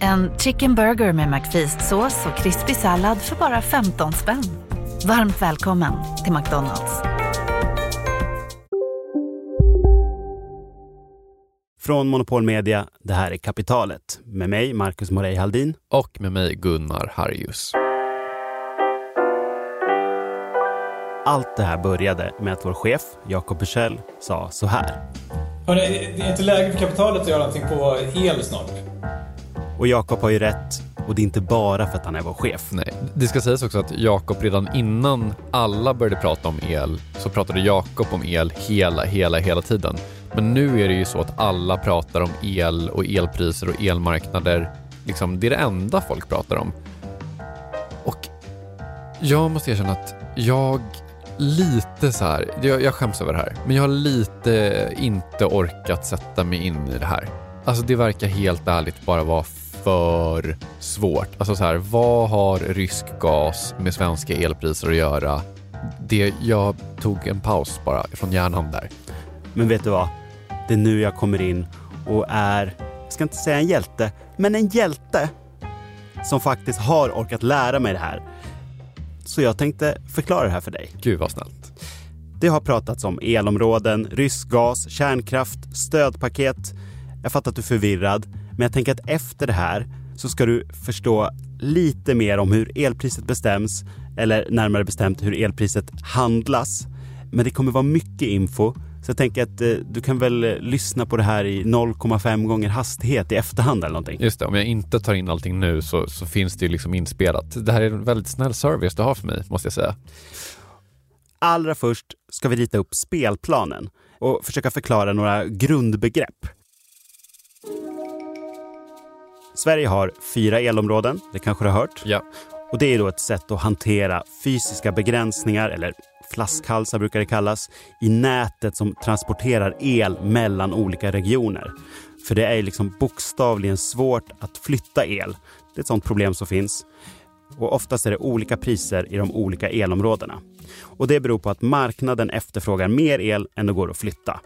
En chicken burger med McFeast-sås och krispig sallad för bara 15 spänn. Varmt välkommen till McDonalds. Från Monopol Media, det här är Kapitalet. Med mig, Marcus Morey Haldin. Och med mig, Gunnar Harjus. Allt det här började med att vår chef, Jakob Bursell, sa så här. Hörrni, det är inte läge för kapitalet att göra någonting på el snart. Och Jakob har ju rätt. Och det är inte bara för att han är vår chef. Nej, det ska sägas också att Jakob redan innan alla började prata om el så pratade Jakob om el hela, hela, hela tiden. Men nu är det ju så att alla pratar om el och elpriser och elmarknader. Liksom, det är det enda folk pratar om. Och jag måste erkänna att jag lite så här, jag, jag skäms över det här, men jag har lite inte orkat sätta mig in i det här. Alltså det verkar helt ärligt bara vara för svårt. Alltså så här, vad har rysk gas med svenska elpriser att göra? Det, jag tog en paus bara från hjärnan där. Men vet du vad? Det är nu jag kommer in och är, jag ska inte säga en hjälte, men en hjälte som faktiskt har orkat lära mig det här. Så jag tänkte förklara det här för dig. Gud vad snällt. Det har pratats om elområden, rysk gas, kärnkraft, stödpaket. Jag fattar att du är förvirrad, men jag tänker att efter det här så ska du förstå lite mer om hur elpriset bestäms, eller närmare bestämt hur elpriset handlas. Men det kommer vara mycket info, så jag tänker att eh, du kan väl eh, lyssna på det här i 0,5 gånger hastighet i efterhand eller någonting. Just det, om jag inte tar in allting nu så, så finns det ju liksom inspelat. Det här är en väldigt snäll service du har för mig, måste jag säga. Allra först ska vi rita upp spelplanen och försöka förklara några grundbegrepp. Sverige har fyra elområden, det kanske du har hört? Ja. Och det är då ett sätt att hantera fysiska begränsningar, eller flaskhalsar brukar det kallas, i nätet som transporterar el mellan olika regioner. För det är liksom bokstavligen svårt att flytta el. Det är ett sånt problem som finns. Och oftast är det olika priser i de olika elområdena. Och det beror på att marknaden efterfrågar mer el än det går att flytta.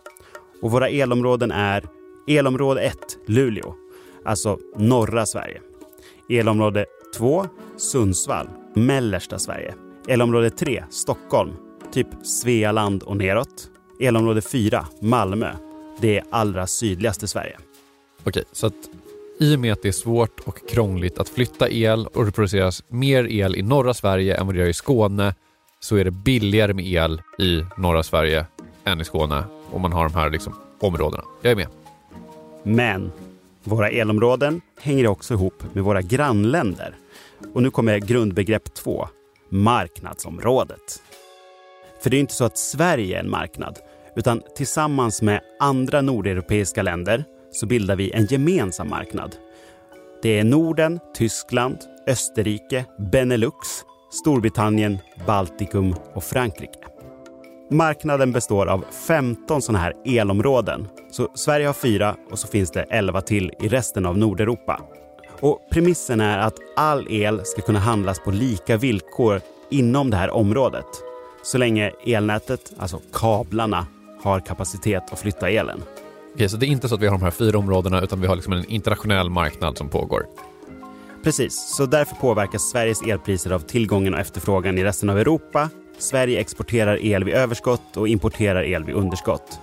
Och våra elområden är elområde 1, Luleå, alltså norra Sverige. Elområde 2, Sundsvall, mellersta Sverige. Elområde 3, Stockholm, typ Svealand och neråt. Elområde 4, Malmö, det är allra sydligaste Sverige. Okej, så att i och med att det är svårt och krångligt att flytta el och det produceras mer el i norra Sverige än vad det gör i Skåne så är det billigare med el i norra Sverige än i Skåne om man har de här liksom områdena. Jag är med. Men våra elområden hänger också ihop med våra grannländer. Och nu kommer grundbegrepp två, marknadsområdet. För det är inte så att Sverige är en marknad, utan tillsammans med andra nordeuropeiska länder så bildar vi en gemensam marknad. Det är Norden, Tyskland, Österrike, Benelux, Storbritannien, Baltikum och Frankrike. Marknaden består av 15 sådana här elområden. Så Sverige har fyra och så finns det 11 till i resten av Nordeuropa. Och premissen är att all el ska kunna handlas på lika villkor inom det här området. Så länge elnätet, alltså kablarna, har kapacitet att flytta elen. Okej, så det är inte så att vi har de här fyra områdena utan vi har liksom en internationell marknad som pågår. Precis, så därför påverkas Sveriges elpriser av tillgången och efterfrågan i resten av Europa. Sverige exporterar el vid överskott och importerar el vid underskott.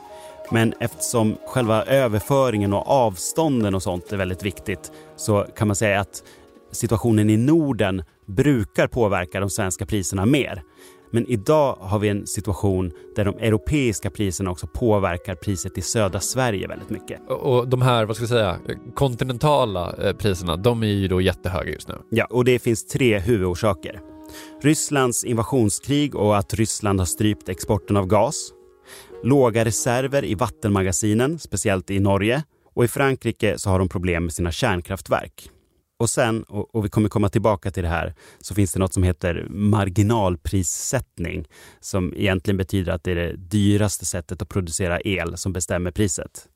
Men eftersom själva överföringen och avstånden och sånt är väldigt viktigt så kan man säga att situationen i Norden brukar påverka de svenska priserna mer. Men idag har vi en situation där de europeiska priserna också påverkar priset i södra Sverige väldigt mycket. Och de här, vad ska vi säga, kontinentala eh, priserna, de är ju då jättehöga just nu. Ja, och det finns tre huvudorsaker. Rysslands invasionskrig och att Ryssland har strypt exporten av gas. Låga reserver i vattenmagasinen, speciellt i Norge. Och i Frankrike så har de problem med sina kärnkraftverk. Och sen, och, vi kommer komma tillbaka till det här, så finns det något som heter marginalprissättning som egentligen betyder att det är det dyraste sättet att producera el som bestämmer priset.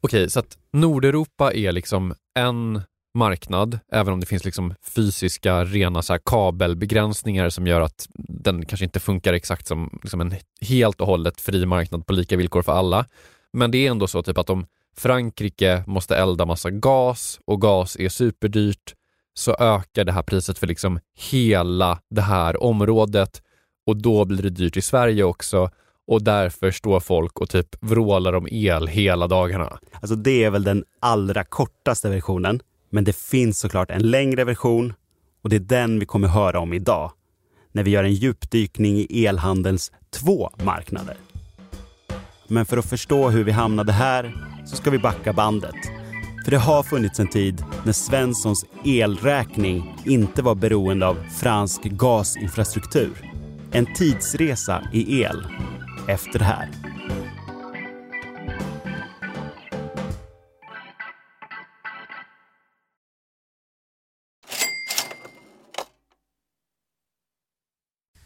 Okej, så att Nordeuropa är liksom en marknad, även om det finns liksom fysiska rena så kabelbegränsningar som gör att den kanske inte funkar exakt som liksom en helt och hållet fri marknad på lika villkor för alla. Men det är ändå så typ att om Frankrike måste elda massa gas och gas är superdyrt så ökar det här priset för liksom hela det här området och då blir det dyrt i Sverige också och därför står folk och typ vrålar om el hela dagarna. Alltså det är väl den allra kortaste versionen. Men det finns såklart en längre version och det är den vi kommer höra om idag när vi gör en djupdykning i elhandelns två marknader. Men för att förstå hur vi hamnade här så ska vi backa bandet. För det har funnits en tid när Svenssons elräkning inte var beroende av fransk gasinfrastruktur. En tidsresa i el efter det här.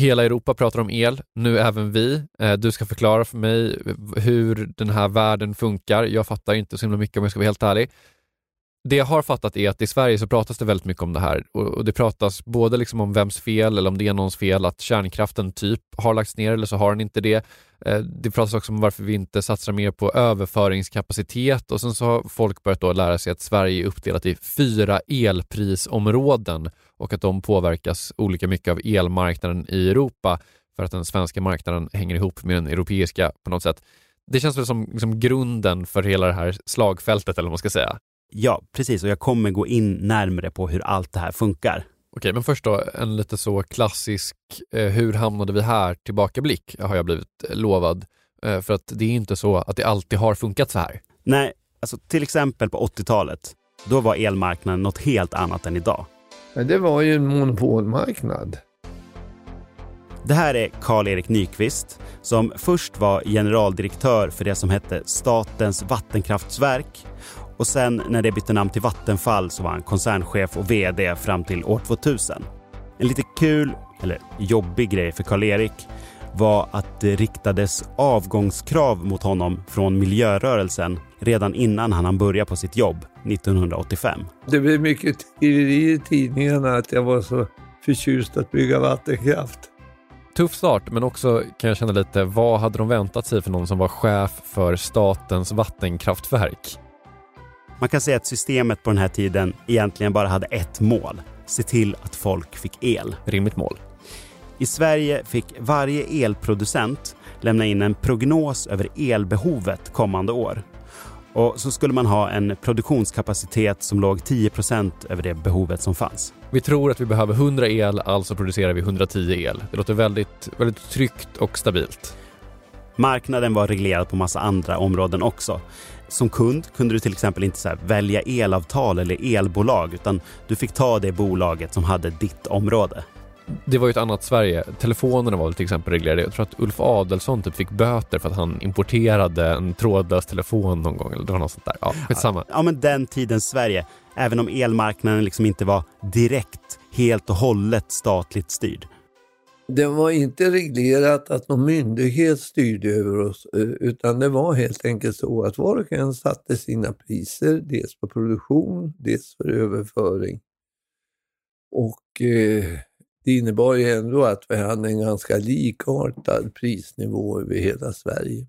Hela Europa pratar om el, nu även vi. Eh, du ska förklara för mig hur den här världen funkar. Jag fattar inte så himla mycket om jag ska vara helt ärlig. Det jag har fattat är att i Sverige så pratas det väldigt mycket om det här och det pratas både liksom om vems fel eller om det är någons fel att kärnkraften typ har lagts ner eller så har den inte det. Eh, det pratas också om varför vi inte satsar mer på överföringskapacitet och sen så har folk börjat då lära sig att Sverige är uppdelat i fyra elprisområden och att de påverkas olika mycket av elmarknaden i Europa för att den svenska marknaden hänger ihop med den europeiska på något sätt. Det känns väl som liksom grunden för hela det här slagfältet eller vad man ska säga. Ja, precis. Och jag kommer gå in närmare på hur allt det här funkar. Okej, men först då en lite så klassisk eh, hur hamnade vi här tillbakablick har jag blivit lovad. Eh, för att det är inte så att det alltid har funkat så här. Nej, alltså till exempel på 80-talet. Då var elmarknaden något helt annat än idag. Men det var ju en monopolmarknad. Det här är Karl-Erik Nyqvist som först var generaldirektör för det som hette Statens vattenkraftsverk och sen när det bytte namn till Vattenfall så var han koncernchef och VD fram till år 2000. En lite kul, eller jobbig grej för Karl-Erik var att det riktades avgångskrav mot honom från miljörörelsen redan innan han började på sitt jobb 1985. Det blev mycket skriverier i tidningarna att jag var så förtjust att bygga vattenkraft. Tuff start, men också kan jag känna lite, vad hade de väntat sig för någon som var chef för statens vattenkraftverk? Man kan säga att systemet på den här tiden egentligen bara hade ett mål. Se till att folk fick el. Rimligt mål. I Sverige fick varje elproducent lämna in en prognos över elbehovet kommande år. Och så skulle man ha en produktionskapacitet som låg 10% över det behovet som fanns. Vi tror att vi behöver 100 el, alltså producerar vi 110 el. Det låter väldigt, väldigt tryggt och stabilt. Marknaden var reglerad på massa andra områden också. Som kund kunde du till exempel inte välja elavtal eller elbolag utan du fick ta det bolaget som hade ditt område. Det var ju ett annat Sverige. Telefonerna var väl till exempel reglerade. Jag tror att Ulf Adelsson typ fick böter för att han importerade en trådlös telefon någon gång. Eller det var något sånt där. Ja, skitsamma. Ja, men den tidens Sverige. Även om elmarknaden liksom inte var direkt, helt och hållet statligt styrd. Det var inte reglerat att någon myndighet styrde över oss eh, utan det var helt enkelt så att var och en satte sina priser, dels på produktion, dels för överföring. Och eh, det innebar ju ändå att vi hade en ganska likartad prisnivå över hela Sverige.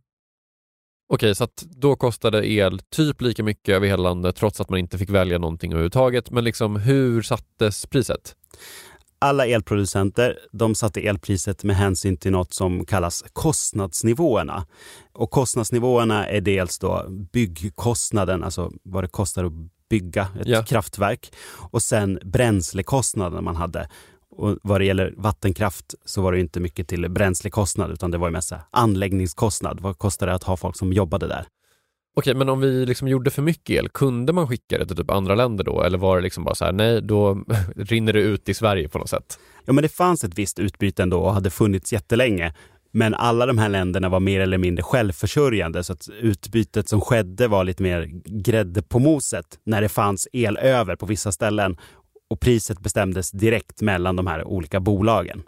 Okej, så att då kostade el typ lika mycket över hela landet trots att man inte fick välja någonting överhuvudtaget. Men liksom hur sattes priset? Alla elproducenter de satte elpriset med hänsyn till något som kallas kostnadsnivåerna. Och kostnadsnivåerna är dels då byggkostnaden, alltså vad det kostar att bygga ett ja. kraftverk och sen bränslekostnaden man hade. Och vad det gäller vattenkraft så var det inte mycket till bränslekostnad utan det var mest anläggningskostnad. Vad kostar det att ha folk som jobbade där? Okej, men om vi liksom gjorde för mycket el, kunde man skicka det till typ andra länder då? Eller var det liksom bara så här, nej, då rinner det ut i Sverige på något sätt? Ja, men det fanns ett visst utbyte ändå och hade funnits jättelänge. Men alla de här länderna var mer eller mindre självförsörjande så att utbytet som skedde var lite mer grädde på moset när det fanns el över på vissa ställen och priset bestämdes direkt mellan de här olika bolagen.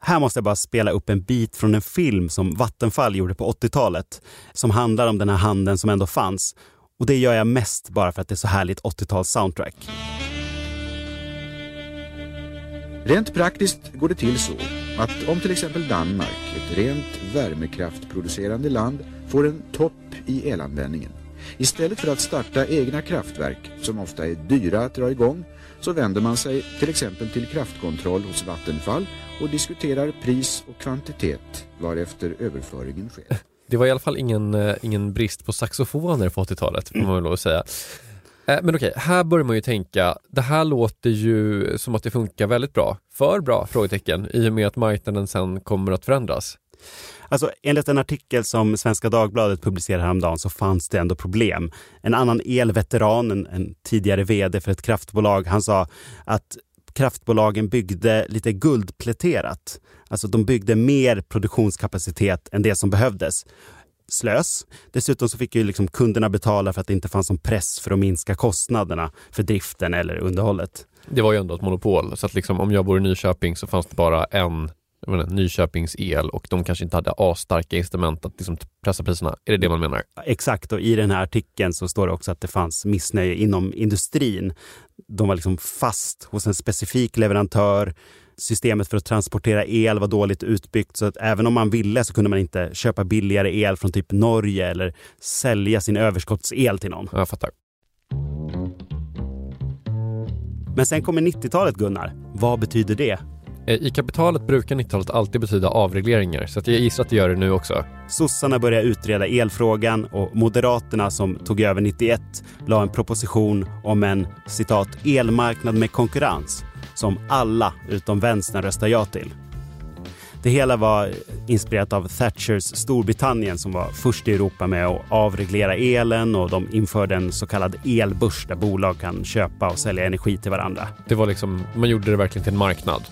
Här måste jag bara spela upp en bit från en film som Vattenfall gjorde på 80-talet som handlar om den här handeln som ändå fanns. Och det gör jag mest bara för att det är så härligt 80-tals soundtrack. Rent praktiskt går det till så att om till exempel Danmark, ett rent värmekraftproducerande land, får en topp i elanvändningen. Istället för att starta egna kraftverk, som ofta är dyra att dra igång, så vänder man sig till exempel till kraftkontroll hos Vattenfall och diskuterar pris och kvantitet varefter överföringen sker. Det var i alla fall ingen, eh, ingen brist på saxofoner på 80-talet, får man väl lov att säga. Eh, men okej, här börjar man ju tänka, det här låter ju som att det funkar väldigt bra. För bra? Frågetecken. I och med att marknaden sen kommer att förändras. Alltså, enligt en artikel som Svenska Dagbladet publicerade häromdagen så fanns det ändå problem. En annan elveteran, en, en tidigare vd för ett kraftbolag, han sa att kraftbolagen byggde lite guldpläterat. Alltså de byggde mer produktionskapacitet än det som behövdes. Slös. Dessutom så fick ju liksom kunderna betala för att det inte fanns någon press för att minska kostnaderna för driften eller underhållet. Det var ju ändå ett monopol, så att liksom, om jag bor i Nyköping så fanns det bara en menar, Nyköpings el och de kanske inte hade asstarka instrument att liksom pressa priserna. Är det det man menar? Exakt, och i den här artikeln så står det också att det fanns missnöje inom industrin. De var liksom fast hos en specifik leverantör. Systemet för att transportera el var dåligt utbyggt så att även om man ville så kunde man inte köpa billigare el från typ Norge eller sälja sin överskottsel till någon. Jag fattar. Men sen kommer 90-talet Gunnar. Vad betyder det? Eh, I kapitalet brukar 90-talet alltid betyda avregleringar, så jag gissar att det gör det nu också. Sossarna började utreda elfrågan och Moderaterna som tog över 91 la en proposition om en citat elmarknad med konkurrens som alla utom vänstern röstade ja till. Det hela var inspirerat av Thatchers Storbritannien som var först i Europa med att avreglera elen och de införde en så kallad elbörs där bolag kan köpa och sälja energi till varandra. Det var liksom, man gjorde det verkligen till en marknad.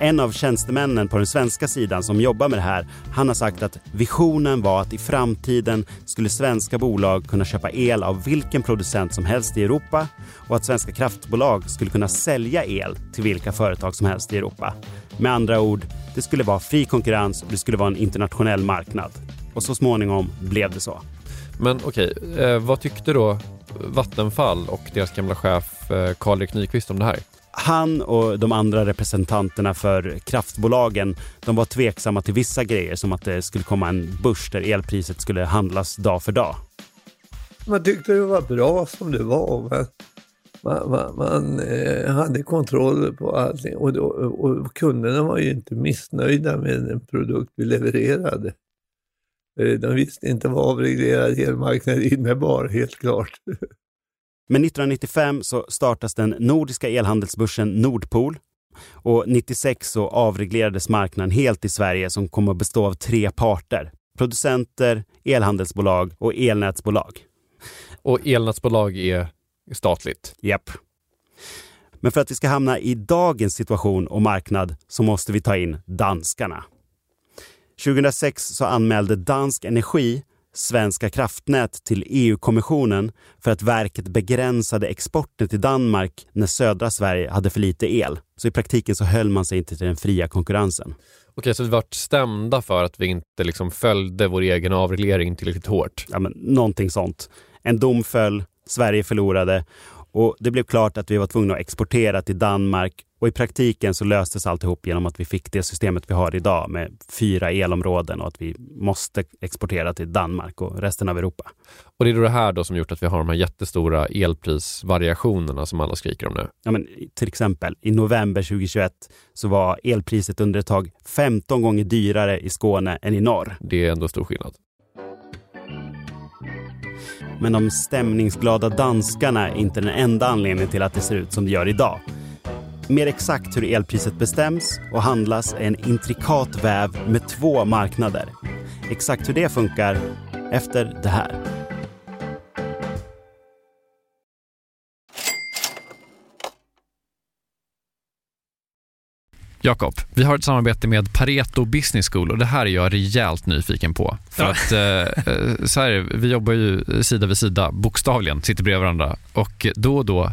En av tjänstemännen på den svenska sidan som jobbar med det här, han har sagt att visionen var att i framtiden skulle svenska bolag kunna köpa el av vilken producent som helst i Europa och att svenska kraftbolag skulle kunna sälja el till vilka företag som helst i Europa. Med andra ord, det skulle vara fri konkurrens och det skulle vara en internationell marknad. Och så småningom blev det så. Men okej, eh, vad tyckte då Vattenfall och deras gamla chef eh, Karl-Erik Nyqvist om det här? Han och de andra representanterna för kraftbolagen, de var tveksamma till vissa grejer som att det skulle komma en börs där elpriset skulle handlas dag för dag. Man tyckte det var bra som det var. Men man, man, man eh, hade kontroll på allting och, då, och kunderna var ju inte missnöjda med den produkt vi levererade. Eh, de visste inte vad avreglerad elmarknad innebar, helt klart. Men 1995 så startas den nordiska elhandelsbörsen Nordpol och 96 så avreglerades marknaden helt i Sverige som kommer att bestå av tre parter. producenter, elhandelsbolag och elnätsbolag. Och elnätsbolag är statligt? Japp. Men för att vi ska hamna i dagens situation och marknad så måste vi ta in danskarna. 2006 så anmälde Dansk Energi Svenska kraftnät till EU-kommissionen för att verket begränsade exporten till Danmark när södra Sverige hade för lite el. Så i praktiken så höll man sig inte till den fria konkurrensen. Okej, så vi vart stämda för att vi inte liksom följde vår egen avreglering tillräckligt hårt? Ja, men någonting sånt. En dom föll, Sverige förlorade och det blev klart att vi var tvungna att exportera till Danmark och i praktiken så löstes alltihop genom att vi fick det systemet vi har idag med fyra elområden och att vi måste exportera till Danmark och resten av Europa. Och det är då det här då som gjort att vi har de här jättestora elprisvariationerna som alla skriker om nu? Ja, men till exempel i november 2021 så var elpriset under ett tag 15 gånger dyrare i Skåne än i norr. Det är ändå stor skillnad. Men de stämningsglada danskarna är inte den enda anledningen till att det ser ut som det gör idag. Mer exakt hur elpriset bestäms och handlas är en intrikat väv med två marknader. Exakt hur det funkar efter det här. Jakob, vi har ett samarbete med Pareto Business School och det här är jag rejält nyfiken på. För Ja. att eh, eh, så här, vi jobbar ju sida vid sida, bokstavligen, sitter bredvid varandra och då och då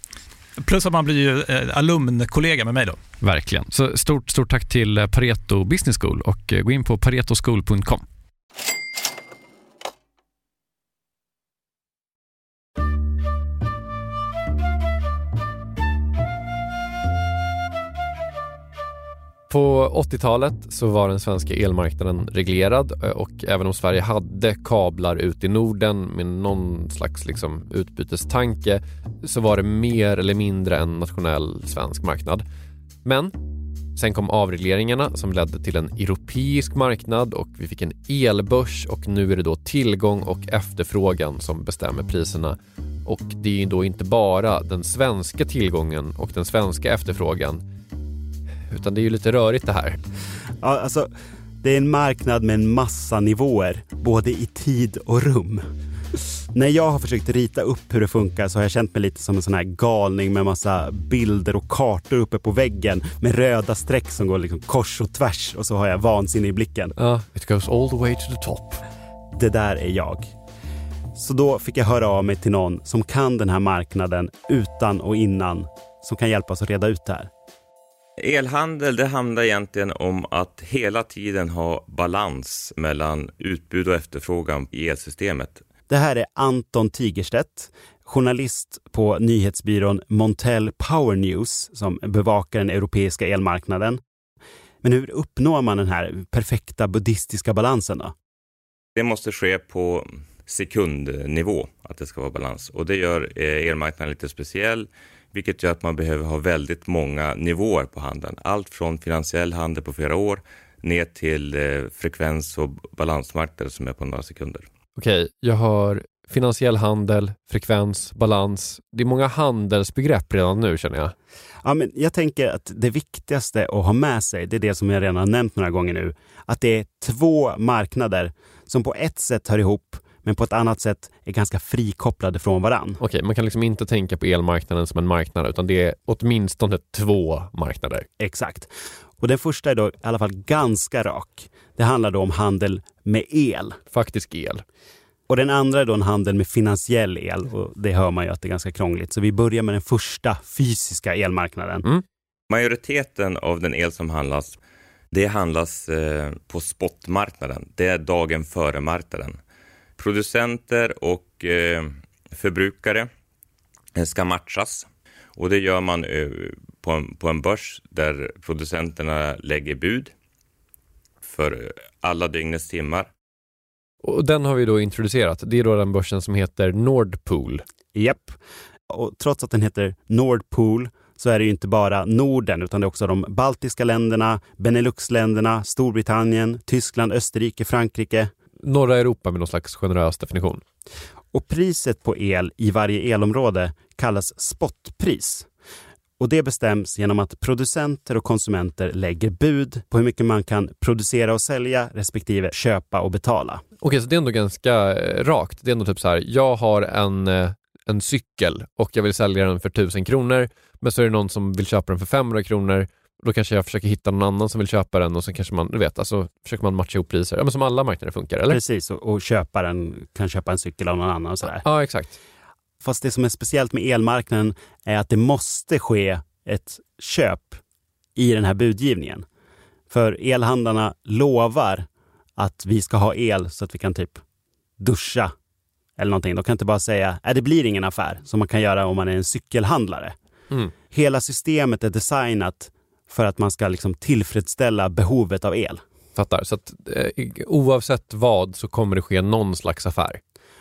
Plus att man blir ju eh, alumnkollega med mig då. Verkligen. Så stort, stort tack till eh, Pareto Business School och eh, gå in på paretoschool.com. På 80-talet så var den svenska elmarknaden reglerad eh, och även om Sverige hade kablar ut i Norden med någon slags liksom utbytestanke så var det mer eller mindre en nationell svensk marknad. Men sen kom avregleringarna som ledde till en europeisk marknad och vi fick en elbörs och nu är det då tillgång och efterfrågan som bestämmer priserna. Och det är ju då inte bara den svenska tillgången och den svenska efterfrågan utan det är ju lite rörigt det här. Ja, alltså, det är en marknad med en massa nivåer, både i tid och rum. När jag har försökt rita upp hur det funkar så har jag känt mig lite som en sån här galning med massa bilder och kartor uppe på väggen med röda streck som går liksom kors och tvärs och så har jag vansinne i blicken. Uh, it goes all the way to the top. Det där är jag. Så då fick jag höra av mig till någon som kan den här marknaden utan och innan, som kan hjälpa oss att reda ut det här. Elhandel, det handlar egentligen om att hela tiden ha balans mellan utbud och efterfrågan i elsystemet. Det här är Anton Tigerstedt, journalist på nyhetsbyrån Montel Power News som bevakar den europeiska elmarknaden. Men hur uppnår man den här perfekta buddhistiska balansen då? Det måste ske på sekundnivå, att det ska vara balans. Och det gör eh, elmarknaden lite speciell, vilket gör att man behöver ha väldigt många nivåer på handeln. Allt från finansiell handel på flera år ner till eh, frekvens och balansmarknader som är på några sekunder. Okej, jag har finansiell handel, frekvens, balans. Det är många handelsbegrepp redan nu känner jag. Ja, men jag tänker att det viktigaste att ha med sig, det är det som jag redan har nämnt några gånger nu. Att det är två marknader som på ett sätt hör ihop men på ett annat sätt är ganska frikopplade från varann. Okej, man kan liksom inte tänka på elmarknaden som en marknad utan det är åtminstone två marknader. Exakt. Och den första är då i alla fall ganska rak. Det handlar då om handel med el. Faktisk el. Och den andra är då en handel med finansiell el och det hör man ju att det är ganska krångligt. Så vi börjar med den första fysiska elmarknaden. Mm. Majoriteten av den el som handlas, det handlas eh, på spotmarknaden. Det är dagen före marknaden. Producenter och eh, förbrukare eh, ska matchas och det gör man eh, på en, på en börs där producenterna lägger bud för alla dygnets timmar. Och den har vi då introducerat. Det är då den börsen som heter Nordpool. Japp. Och trots att den heter Nordpool så är det ju inte bara Norden utan det är också de baltiska länderna, Beneluxländerna, Storbritannien, Tyskland, Österrike, Frankrike norra Europa med någon slags generös definition. Och priset på el i varje elområde kallas spotpris. Och det bestäms genom att producenter och konsumenter lägger bud på hur mycket man kan producera och sälja respektive köpa och betala. Okej, så det är ändå ganska eh, rakt. Det är ändå typ så här, jag har en, eh, en cykel och jag vill sälja den för 1000 kronor, men så är det någon som vill köpa den för 500 kronor då kanske jag försöker hitta någon annan som vill köpa den och så kanske man, du vet, alltså försöker man matcha ihop priser. Ja, men som alla marknader funkar, eller? Precis, och, och köparen kan köpa en cykel av någon annan och sådär. Ja, exakt. Fast det som är speciellt med elmarknaden är att det måste ske ett köp i den här budgivningen. För elhandlarna lovar att vi ska ha el så att vi kan typ duscha eller någonting. De kan inte bara säga att det blir ingen affär som man kan göra om man är en cykelhandlare. Mm. Hela systemet är designat för att man ska liksom tillfredsställa behovet av el. Fattar. Så att, eh, oavsett vad så kommer det ske någon slags affär.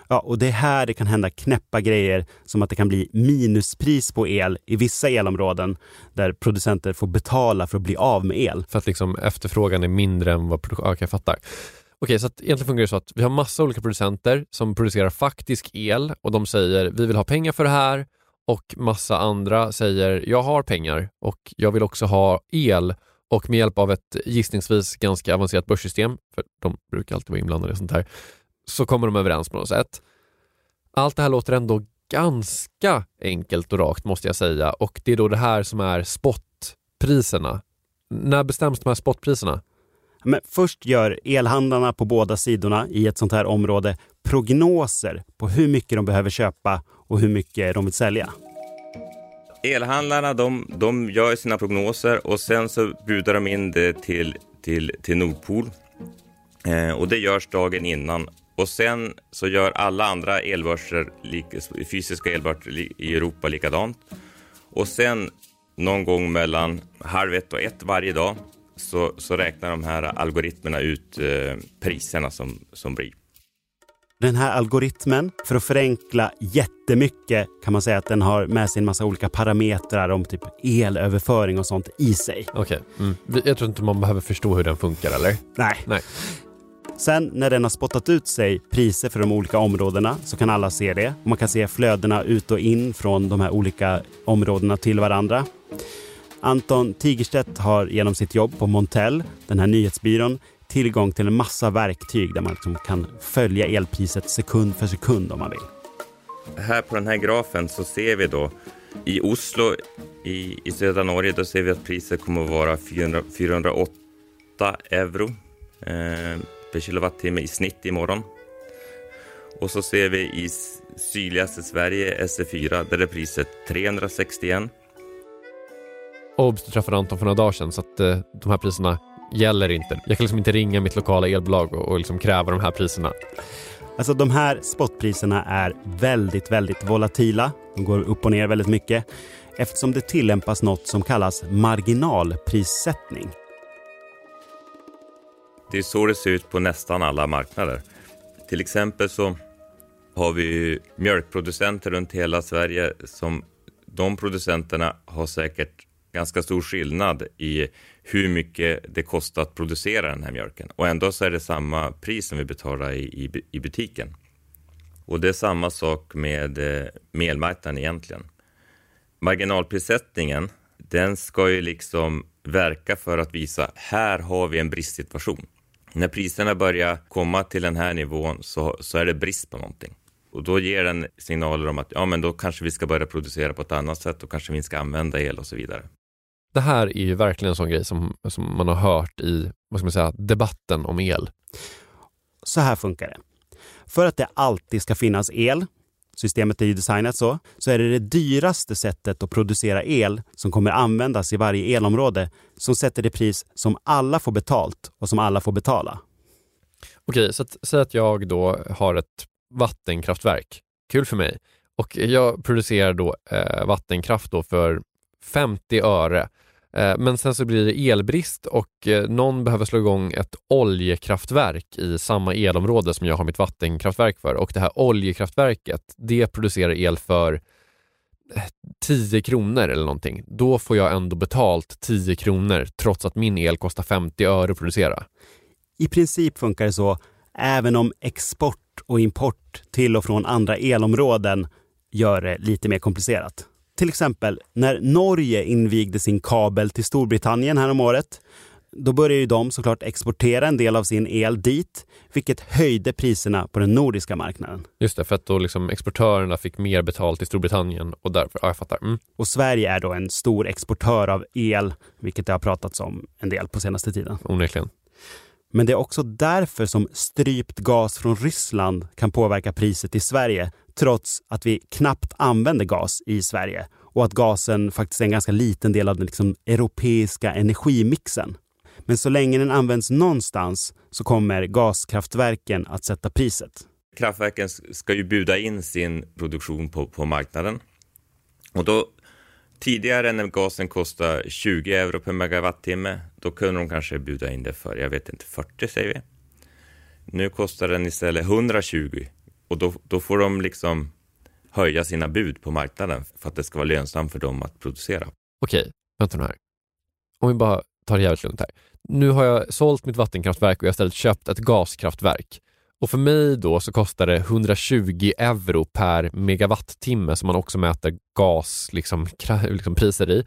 Ja, och det är här det kan hända knäppa grejer som att det kan bli minuspris på el i vissa elområden där producenter får betala för att bli av med el. För att liksom efterfrågan är mindre än vad produktionen... Okej, jag fattar. Okej, så att egentligen fungerar det så att vi har massa olika producenter som producerar faktisk el och de säger vi vill ha pengar för det här och massa andra säger jag har pengar och jag vill också ha el och med hjälp av ett gissningsvis ganska avancerat börssystem, för de brukar alltid vara inblandade i sånt här, så kommer de överens på något sätt. Allt det här låter ändå ganska enkelt och rakt måste jag säga och det är då det här som är spotpriserna. När bestäms de här spotpriserna? Men först gör elhandlarna på båda sidorna i ett sånt här område prognoser på hur mycket de behöver köpa och hur mycket de vill sälja. Elhandlarna de, de gör sina prognoser och sen så budar de in det till, till, till Nordpol. Eh, och det görs dagen innan. Och sen så gör alla andra elbörser, fysiska elbörser i Europa likadant. Och sen någon gång mellan halv ett och ett varje dag så, så räknar de här algoritmerna ut eh, priserna som, som blir. Den här algoritmen, för att förenkla jättemycket, kan man säga att den har med sig en massa olika parametrar om typ elöverföring och sånt i sig. Okej, okay. mm. jag tror inte man behöver förstå hur den funkar, eller? Nej. Nej. Sen när den har spottat ut sig priser för de olika områdena så kan alla se det. Man kan se flödena ut och in från de här olika områdena till varandra. Anton Tigerstedt har genom sitt jobb på Montel, den här nyhetsbyrån, tillgång till en massa verktyg där man liksom kan följa elpriset sekund för sekund om man vill. Här på den här grafen så ser vi då i Oslo i, i södra Norge, då ser vi att priset kommer att vara 400, 408 euro eh, per kilowattimme i snitt imorgon. Och så ser vi i sydligaste Sverige, SE4, där är priset 361. Obs, du träffade Anton för några dagar sedan så att eh, de här priserna gäller inte. Jag kan liksom inte ringa mitt lokala elbolag och, och liksom kräva de här priserna. Alltså de här spotpriserna är väldigt, väldigt volatila. De går upp och ner väldigt mycket eftersom det tillämpas något som kallas marginalprissättning. Det är så det ser ut på nästan alla marknader. Till exempel så har vi mjölkproducenter runt hela Sverige som de producenterna har säkert ganska stor skillnad i hur mycket det kostar att producera den här mjölken. Och ändå så är det samma pris som vi betalar i, i, i butiken. Och det är samma sak med eh, melmarknaden egentligen. Marginalprissättningen, den ska ju liksom verka för att visa, här har vi en bristsituation. När priserna börjar komma till den här nivån så, så är det brist på någonting. Och då ger den signaler om att ja, men då kanske vi ska börja producera på ett annat sätt och kanske vi ska använda el och så vidare. Det här är ju verkligen en sån grej som, som man har hört i vad ska man säga, debatten om el. Så här funkar det. För att det alltid ska finnas el, systemet är ju designat så, så är det det dyraste sättet att producera el som kommer användas i varje elområde som sätter det pris som alla får betalt och som alla får betala. Okej, så att, säg att jag då har ett vattenkraftverk. Kul för mig. Och jag producerar då eh, vattenkraft då för 50 öre. Eh, men sen så blir det elbrist och eh, någon behöver slå igång ett oljekraftverk i samma elområde som jag har mitt vattenkraftverk för. Och det här oljekraftverket, det producerar el för eh, 10 kronor eller någonting. Då får jag ändå betalt 10 kronor trots att min el kostar 50 öre att producera. I princip funkar det så, även om export och import till och från andra elområden gör det lite mer komplicerat. Till exempel när Norge invigde sin kabel till Storbritannien häromåret. Då började ju de såklart exportera en del av sin el dit, vilket höjde priserna på den nordiska marknaden. Just det, för att då liksom exportörerna fick mer betalt i Storbritannien och därför, ja jag fattar. Mm. Och Sverige är då en stor exportör av el, vilket det har pratats om en del på senaste tiden. Onekligen. Men det är också därför som strypt gas från Ryssland kan påverka priset i Sverige, trots att vi knappt använder gas i Sverige och att gasen faktiskt är en ganska liten del av den liksom europeiska energimixen. Men så länge den används någonstans så kommer gaskraftverken att sätta priset. Kraftverken ska ju buda in sin produktion på, på marknaden. Och då Tidigare när gasen kostade 20 euro per megawattimme, då kunde de kanske bjuda in det för, jag vet inte, 40 säger vi. Nu kostar den istället 120 och då, då får de liksom höja sina bud på marknaden för att det ska vara lönsamt för dem att producera. Okej, vänta nu här. Om vi bara tar det jävligt lugnt här. Nu har jag sålt mitt vattenkraftverk och jag har istället köpt ett gaskraftverk. Och för mig då så kostar det 120 euro per megawattimme som man också mäter gas, liksom, liksom priser i.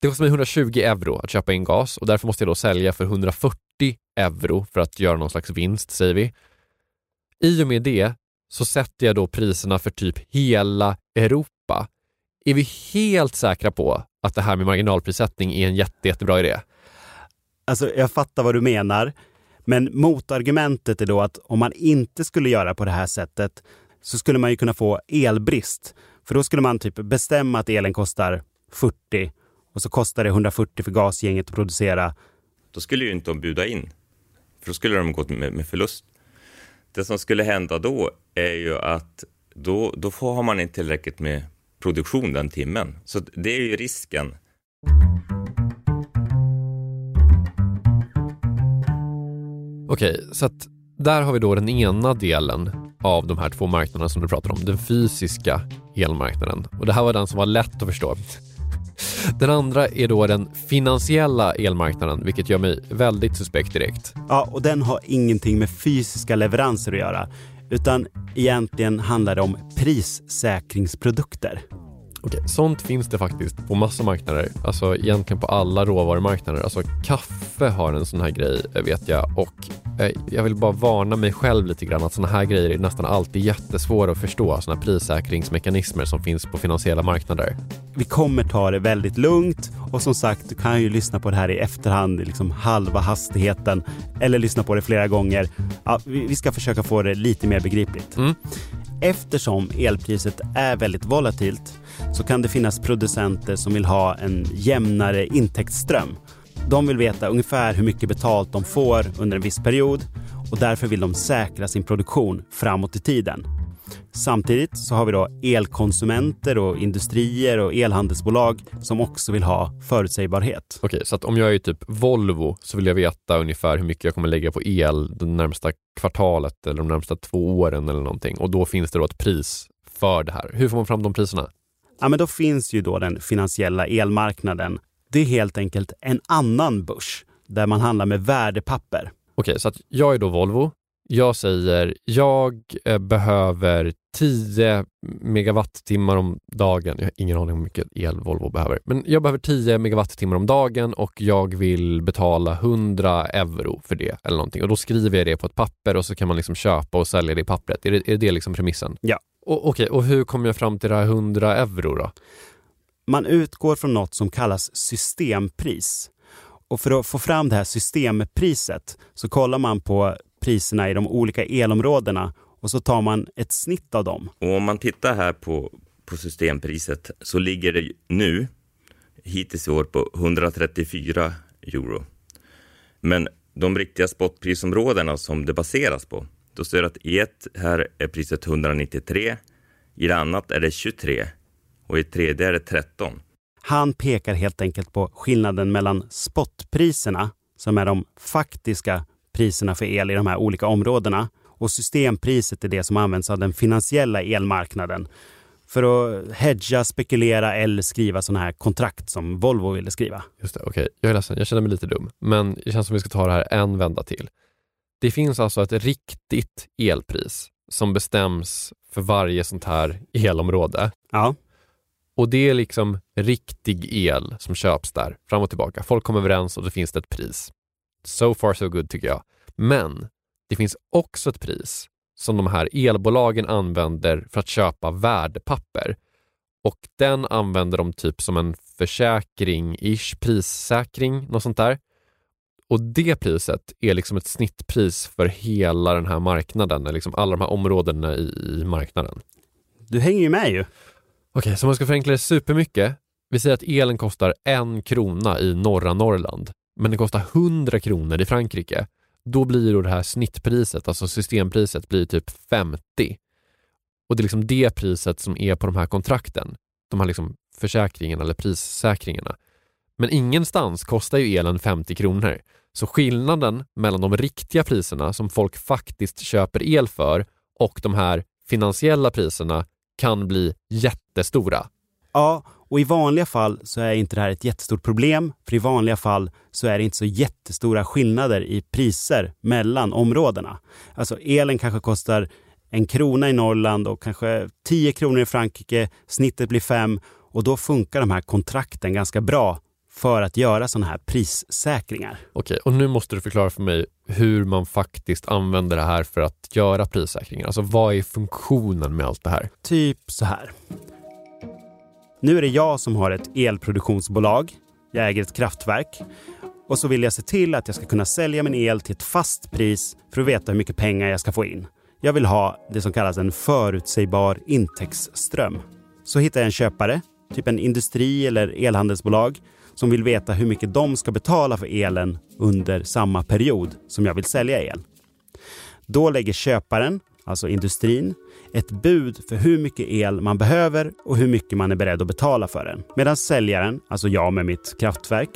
Det kostar mig 120 euro att köpa in gas och därför måste jag då sälja för 140 euro för att göra någon slags vinst, säger vi. I och med det så sätter jag då priserna för typ hela Europa. Är vi helt säkra på att det här med marginalprissättning är en jätte, jättebra idé? Alltså, jag fattar vad du menar. Men motargumentet är då att om man inte skulle göra på det här sättet så skulle man ju kunna få elbrist. För då skulle man typ bestämma att elen kostar 40 och så kostar det 140 för gasgänget att producera. Då skulle ju inte de buda in, för då skulle de gå med, med förlust. Det som skulle hända då är ju att då, då har man inte tillräckligt med produktion den timmen. Så det är ju risken. Okej, så att där har vi då den ena delen av de här två marknaderna som du pratar om, den fysiska elmarknaden. Och det här var den som var lätt att förstå. Den andra är då den finansiella elmarknaden, vilket gör mig väldigt suspekt direkt. Ja, och den har ingenting med fysiska leveranser att göra, utan egentligen handlar det om prissäkringsprodukter. Okej, sånt finns det faktiskt på massa marknader. Alltså egentligen på alla råvarumarknader. Alltså kaffe har en sån här grej vet jag och eh, jag vill bara varna mig själv lite grann att såna här grejer är nästan alltid jättesvåra att förstå. Såna prissäkringsmekanismer som finns på finansiella marknader. Vi kommer ta det väldigt lugnt och som sagt, du kan ju lyssna på det här i efterhand i liksom halva hastigheten eller lyssna på det flera gånger. Ja, vi ska försöka få det lite mer begripligt. Mm. Eftersom elpriset är väldigt volatilt så kan det finnas producenter som vill ha en jämnare intäktsström. De vill veta ungefär hur mycket betalt de får under en viss period och därför vill de säkra sin produktion framåt i tiden. Samtidigt så har vi då elkonsumenter och industrier och elhandelsbolag som också vill ha förutsägbarhet. Okej, så att om jag är typ Volvo så vill jag veta ungefär hur mycket jag kommer lägga på el det närmsta kvartalet eller de närmsta två åren eller någonting och då finns det då ett pris för det här. Hur får man fram de priserna? Ja, men då finns ju då den finansiella elmarknaden. Det är helt enkelt en annan börs där man handlar med värdepapper. Okej, så att jag är då Volvo. Jag säger jag eh, behöver 10 megawattimmar om dagen. Jag har ingen aning om hur mycket el Volvo behöver. Men jag behöver 10 megawattimmar om dagen och jag vill betala 100 euro för det eller någonting. Och då skriver jag det på ett papper och så kan man liksom köpa och sälja det i pappret. Är det, är det liksom premissen? Ja. Okej, och hur kommer jag fram till det här 100 euro då? Man utgår från något som kallas systempris. Och för att få fram det här systempriset så kollar man på priserna i de olika elområdena och så tar man ett snitt av dem. Och om man tittar här på, på systempriset så ligger det nu hittills i år på 134 euro. Men de riktiga spotprisområdena som det baseras på, då står det att i ett här är priset 193, i det annat är det 23 och i ett tredje är det 13. Han pekar helt enkelt på skillnaden mellan spotpriserna, som är de faktiska priserna för el i de här olika områdena, och systempriset är det som används av den finansiella elmarknaden för att hedga, spekulera eller skriva sådana här kontrakt som Volvo ville skriva. Just det, okej. Okay. Jag är ledsen, jag känner mig lite dum. Men det känns som vi ska ta det här en vända till. Det finns alltså ett riktigt elpris som bestäms för varje sånt här elområde. Ja. Och det är liksom riktig el som köps där, fram och tillbaka. Folk kommer överens och då finns det ett pris. So far so good tycker jag. Men det finns också ett pris som de här elbolagen använder för att köpa värdepapper. Och den använder de typ som en försäkring-ish, prissäkring, något sånt där. Och det priset är liksom ett snittpris för hela den här marknaden, liksom alla de här områdena i, i marknaden. Du hänger ju med ju. Okej, okay, så man ska förenkla det supermycket. Vi säger att elen kostar en krona i norra Norrland, men den kostar 100 kronor i Frankrike då blir då det här snittpriset, alltså systempriset, blir typ 50. Och det är liksom det priset som är på de här kontrakten, de här liksom försäkringarna eller prissäkringarna. Men ingenstans kostar ju elen 50 kronor. Så skillnaden mellan de riktiga priserna som folk faktiskt köper el för och de här finansiella priserna kan bli jättestora. Ja, och i vanliga fall så är inte det här ett jättestort problem, för i vanliga fall så är det inte så jättestora skillnader i priser mellan områdena. Alltså elen kanske kostar en krona i Norrland och kanske 10 kronor i Frankrike, snittet blir fem och då funkar de här kontrakten ganska bra för att göra sådana här prissäkringar. Okej, och nu måste du förklara för mig hur man faktiskt använder det här för att göra prissäkringar. Alltså vad är funktionen med allt det här? Typ så här. Nu är det jag som har ett elproduktionsbolag. Jag äger ett kraftverk och så vill jag se till att jag ska kunna sälja min el till ett fast pris för att veta hur mycket pengar jag ska få in. Jag vill ha det som kallas en förutsägbar intäktsström. Så hittar jag en köpare, typ en industri eller elhandelsbolag, som vill veta hur mycket de ska betala för elen under samma period som jag vill sälja el. Då lägger köparen, alltså industrin, ett bud för hur mycket el man behöver och hur mycket man är beredd att betala för den. Medan säljaren, alltså jag med mitt kraftverk,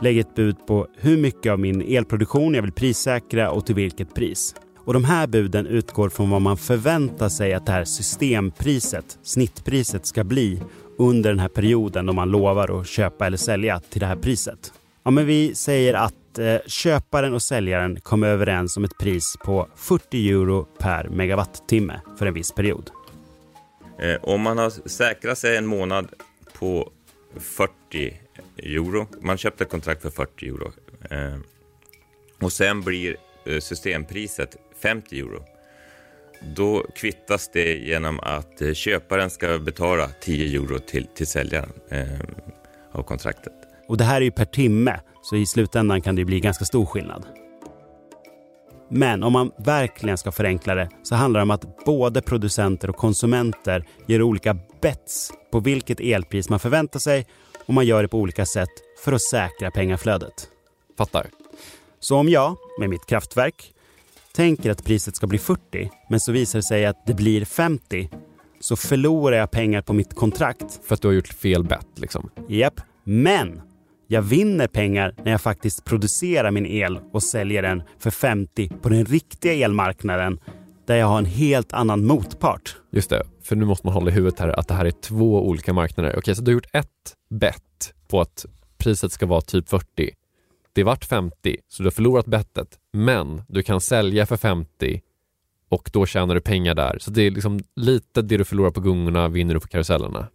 lägger ett bud på hur mycket av min elproduktion jag vill prissäkra och till vilket pris. Och de här buden utgår från vad man förväntar sig att det här systempriset, snittpriset, ska bli under den här perioden då man lovar att köpa eller sälja till det här priset. Ja, men vi säger att eh, köparen och säljaren kom överens om ett pris på 40 euro per megawattimme för en viss period. Eh, om man har säkrat sig en månad på 40 euro. Man köpte ett kontrakt för 40 euro. Eh, och sen blir eh, systempriset 50 euro. Då kvittas det genom att eh, köparen ska betala 10 euro till, till säljaren eh, av kontraktet. Och det här är ju per timme, så i slutändan kan det bli ganska stor skillnad. Men om man verkligen ska förenkla det så handlar det om att både producenter och konsumenter gör olika bets på vilket elpris man förväntar sig och man gör det på olika sätt för att säkra pengaflödet. Fattar. Så om jag, med mitt kraftverk, tänker att priset ska bli 40 men så visar det sig att det blir 50 så förlorar jag pengar på mitt kontrakt. För att du har gjort fel bett liksom? Japp, men jag vinner pengar när jag faktiskt producerar min el och säljer den för 50 på den riktiga elmarknaden där jag har en helt annan motpart. Just det, för nu måste man hålla i huvudet här att det här är två olika marknader. Okej, så du har gjort ett bett på att priset ska vara typ 40. Det vart 50, så du har förlorat bettet, men du kan sälja för 50 och då tjänar du pengar där. Så det är liksom lite det du förlorar på gungorna vinner du på karusellerna.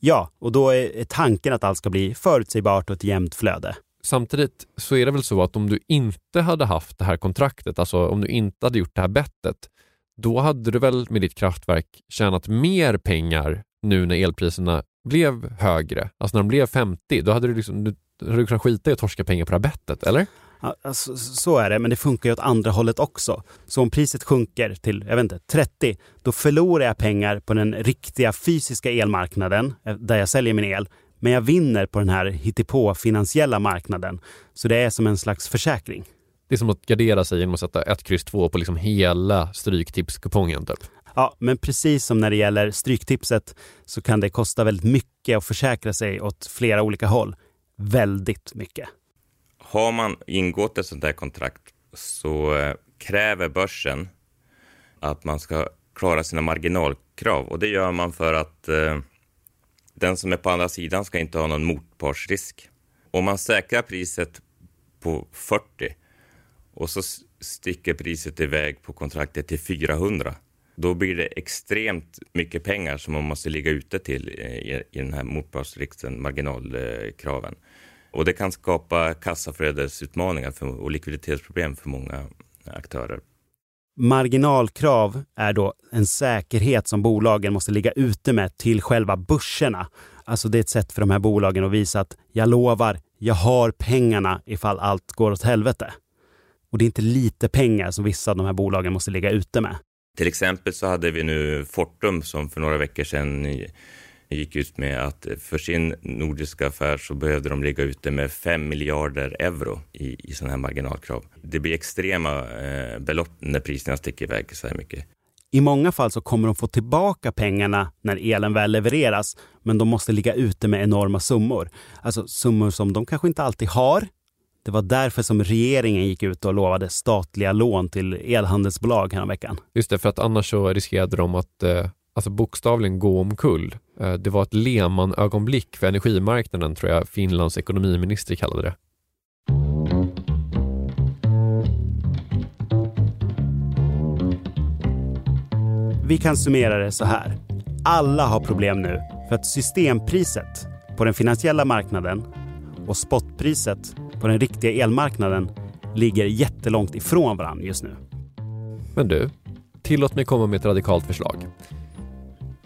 Ja, och då är tanken att allt ska bli förutsägbart och ett jämnt flöde. Samtidigt så är det väl så att om du inte hade haft det här kontraktet, alltså om du inte hade gjort det här bettet, då hade du väl med ditt kraftverk tjänat mer pengar nu när elpriserna blev högre. Alltså när de blev 50, då hade du, liksom, du hade du kunnat skita i att torska pengar på det här bettet, eller? Alltså, så är det, men det funkar ju åt andra hållet också. Så om priset sjunker till jag vet inte, 30, då förlorar jag pengar på den riktiga fysiska elmarknaden eh, där jag säljer min el. Men jag vinner på den här hittepå finansiella marknaden. Så det är som en slags försäkring. Det är som att gardera sig genom att sätta ett kryss två på liksom hela stryktipskupongen. Typ. Ja, men precis som när det gäller Stryktipset så kan det kosta väldigt mycket att försäkra sig åt flera olika håll. Väldigt mycket. Har man ingått ett sånt här kontrakt så eh, kräver börsen att man ska klara sina marginalkrav och det gör man för att eh, den som är på andra sidan ska inte ha någon motpartsrisk. Om man säkrar priset på 40 och så sticker priset iväg på kontraktet till 400 då blir det extremt mycket pengar som man måste ligga ute till eh, i, i den här motpartsrisken, marginalkraven. Och det kan skapa kassaflödesutmaningar för, och likviditetsproblem för många aktörer. Marginalkrav är då en säkerhet som bolagen måste ligga ute med till själva börserna. Alltså det är ett sätt för de här bolagen att visa att jag lovar, jag har pengarna ifall allt går åt helvete. Och det är inte lite pengar som vissa av de här bolagen måste ligga ute med. Till exempel så hade vi nu Fortum som för några veckor sedan gick ut med att för sin nordiska affär så behövde de ligga ute med 5 miljarder euro i, i sådana här marginalkrav. Det blir extrema eh, belopp när priserna sticker iväg så här mycket. I många fall så kommer de få tillbaka pengarna när elen väl levereras, men de måste ligga ute med enorma summor. Alltså summor som de kanske inte alltid har. Det var därför som regeringen gick ut och lovade statliga lån till elhandelsbolag veckan. Just det, för att annars så riskerade de att eh, alltså bokstavligen gå omkull. Eh, det var ett Lehman-ögonblick för energimarknaden, tror jag Finlands ekonomiminister kallade det. Vi kan summera det så här. Alla har problem nu för att systempriset på den finansiella marknaden och spotpriset på den riktiga elmarknaden ligger jättelångt ifrån varandra just nu. Men du, tillåt mig komma med ett radikalt förslag.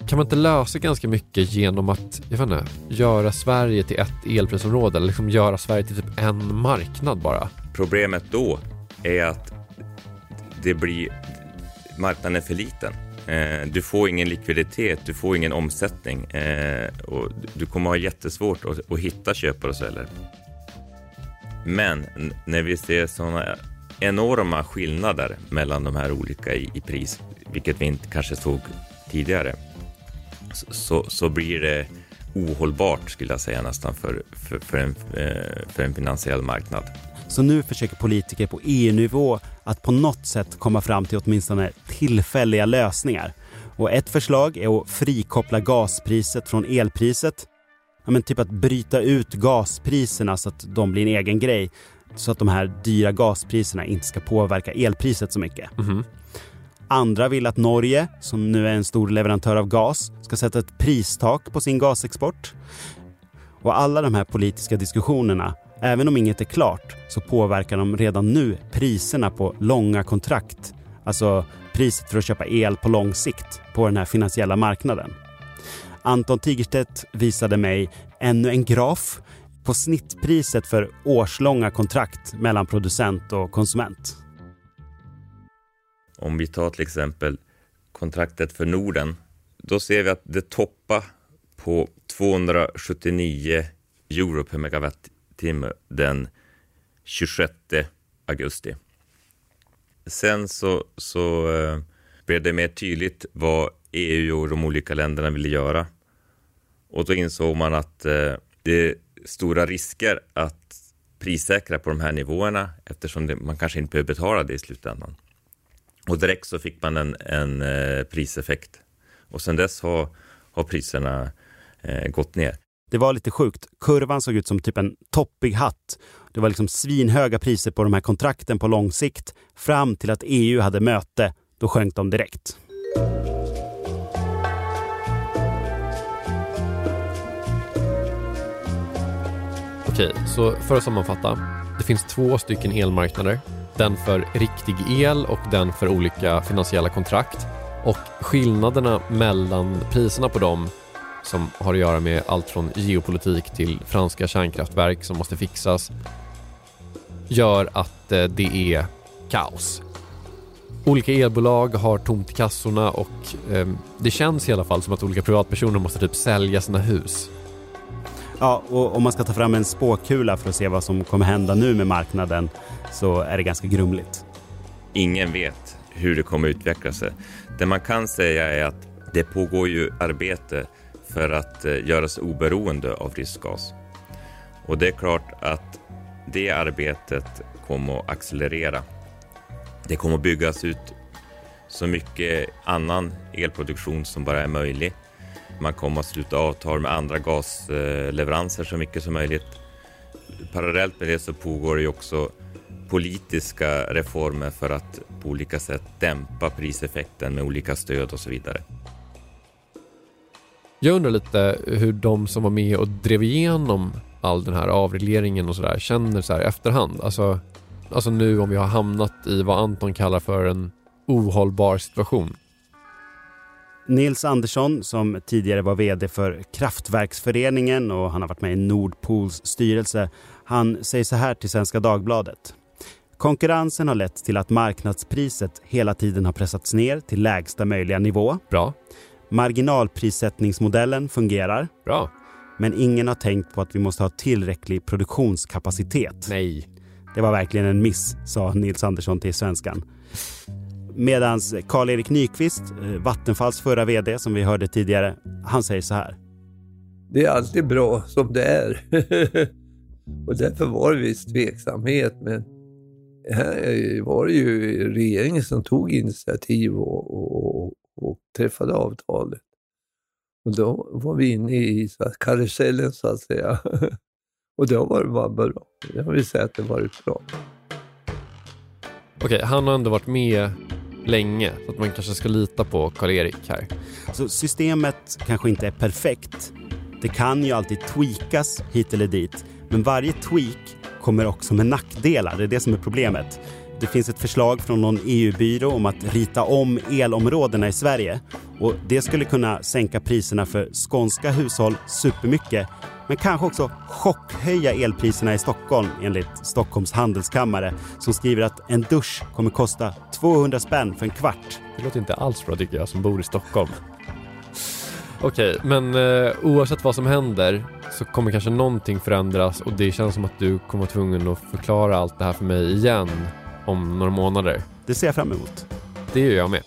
Kan man inte lösa ganska mycket genom att, jag vet inte, göra Sverige till ett elprisområde eller liksom göra Sverige till typ en marknad bara? Problemet då är att det blir, marknaden är för liten. Eh, du får ingen likviditet, du får ingen omsättning eh, och du kommer ha jättesvårt att, hitta köpare och säljare. Men när vi ser sådana enorma skillnader mellan de här olika i pris, vilket vi inte kanske såg tidigare, så, så blir det ohållbart skulle jag säga nästan för, för, för, en, eh, för en finansiell marknad. Så nu försöker politiker på EU-nivå att på något sätt komma fram till åtminstone tillfälliga lösningar. Och ett förslag är att frikoppla gaspriset från elpriset. Ja, men typ att bryta ut gaspriserna så att de blir en egen grej. Så att de här dyra gaspriserna inte ska påverka elpriset så mycket. Mm -hmm. Andra vill att Norge, som nu är en stor leverantör av gas, ska sätta ett pristak på sin gasexport. Och alla de här politiska diskussionerna, även om inget är klart, så påverkar de redan nu priserna på långa kontrakt. Alltså priset för att köpa el på lång sikt på den här finansiella marknaden. Anton Tigerstedt visade mig ännu en graf på snittpriset för årslånga kontrakt mellan producent och konsument. Om vi tar till exempel kontraktet för Norden, då ser vi att det toppar på 279 euro per megawattimme den 26 augusti. Sen så, så eh, blev det mer tydligt vad EU och de olika länderna ville göra. Och då insåg man att eh, det är stora risker att prissäkra på de här nivåerna eftersom det, man kanske inte behöver betala det i slutändan. Och direkt så fick man en, en eh, priseffekt. Och sen dess har, har priserna eh, gått ner. Det var lite sjukt. Kurvan såg ut som typ en toppig hatt. Det var liksom svinhöga priser på de här kontrakten på lång sikt fram till att EU hade möte. Då sjönk de direkt. Okej, så för att sammanfatta. Det finns två stycken elmarknader. Den för riktig el och den för olika finansiella kontrakt. Och skillnaderna mellan priserna på dem som har att göra med allt från geopolitik till franska kärnkraftverk som måste fixas gör att eh, det är kaos. Olika elbolag har tomt i kassorna och eh, det känns i alla fall som att olika privatpersoner måste typ sälja sina hus. Ja, och om man ska ta fram en spåkula för att se vad som kommer hända nu med marknaden så är det ganska grumligt. Ingen vet hur det kommer utveckla sig. Det man kan säga är att det pågår ju arbete för att eh, göra sig oberoende av rysk gas. Och det är klart att det arbetet kommer att accelerera. Det kommer att byggas ut så mycket annan elproduktion som bara är möjlig. Man kommer att sluta avtal med andra gasleveranser så mycket som möjligt. Parallellt med det så pågår det också politiska reformer för att på olika sätt dämpa priseffekten med olika stöd och så vidare. Jag undrar lite hur de som var med och drev igenom all den här avregleringen och sådär känner så här efterhand. Alltså, alltså nu om vi har hamnat i vad Anton kallar för en ohållbar situation. Nils Andersson, som tidigare var vd för Kraftverksföreningen och han har varit med i Nordpools styrelse, han säger så här till Svenska Dagbladet. Konkurrensen har lett till att marknadspriset hela tiden har pressats ner till lägsta möjliga nivå. Bra. Marginalprissättningsmodellen fungerar. Bra. Men ingen har tänkt på att vi måste ha tillräcklig produktionskapacitet. Nej. Det var verkligen en miss, sa Nils Andersson till Svenskan. Medan Karl-Erik Nyqvist, eh, Vattenfalls förra vd som vi hörde tidigare, han säger så här. Det är alltid bra som det är. och därför var det viss tveksamhet. Men här var det ju regeringen som tog initiativ och, och, och träffade avtalet. Och då var vi inne i så här, karusellen så att säga. och då var det bara bra. Jag vill säga att det varit bra. Okej, han har ändå varit med länge så att man kanske ska lita på Karl-Erik här. Så systemet kanske inte är perfekt. Det kan ju alltid tweakas hit eller dit. Men varje tweak kommer också med nackdelar. Det är det som är problemet. Det finns ett förslag från någon EU-byrå om att rita om elområdena i Sverige. Och det skulle kunna sänka priserna för skånska hushåll supermycket men kanske också chockhöja elpriserna i Stockholm enligt Stockholms handelskammare som skriver att en dusch kommer kosta 200 spänn för en kvart. Det låter inte alls bra tycker jag som bor i Stockholm. Okej, men eh, oavsett vad som händer så kommer kanske någonting förändras och det känns som att du kommer vara tvungen att förklara allt det här för mig igen om några månader. Det ser jag fram emot. Det gör jag med.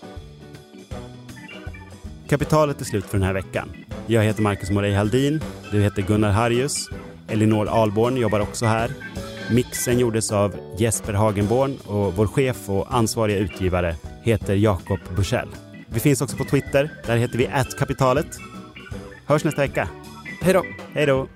Kapitalet är slut för den här veckan. Jag heter Marcus Morey Haldin. Du heter Gunnar Harjus. Elinor Alborn jobbar också här. Mixen gjordes av Jesper Hagenborn och vår chef och ansvariga utgivare heter Jakob Bursell. Vi finns också på Twitter. Där heter vi kapitalet. Hörs nästa vecka. Hej då! Hej då!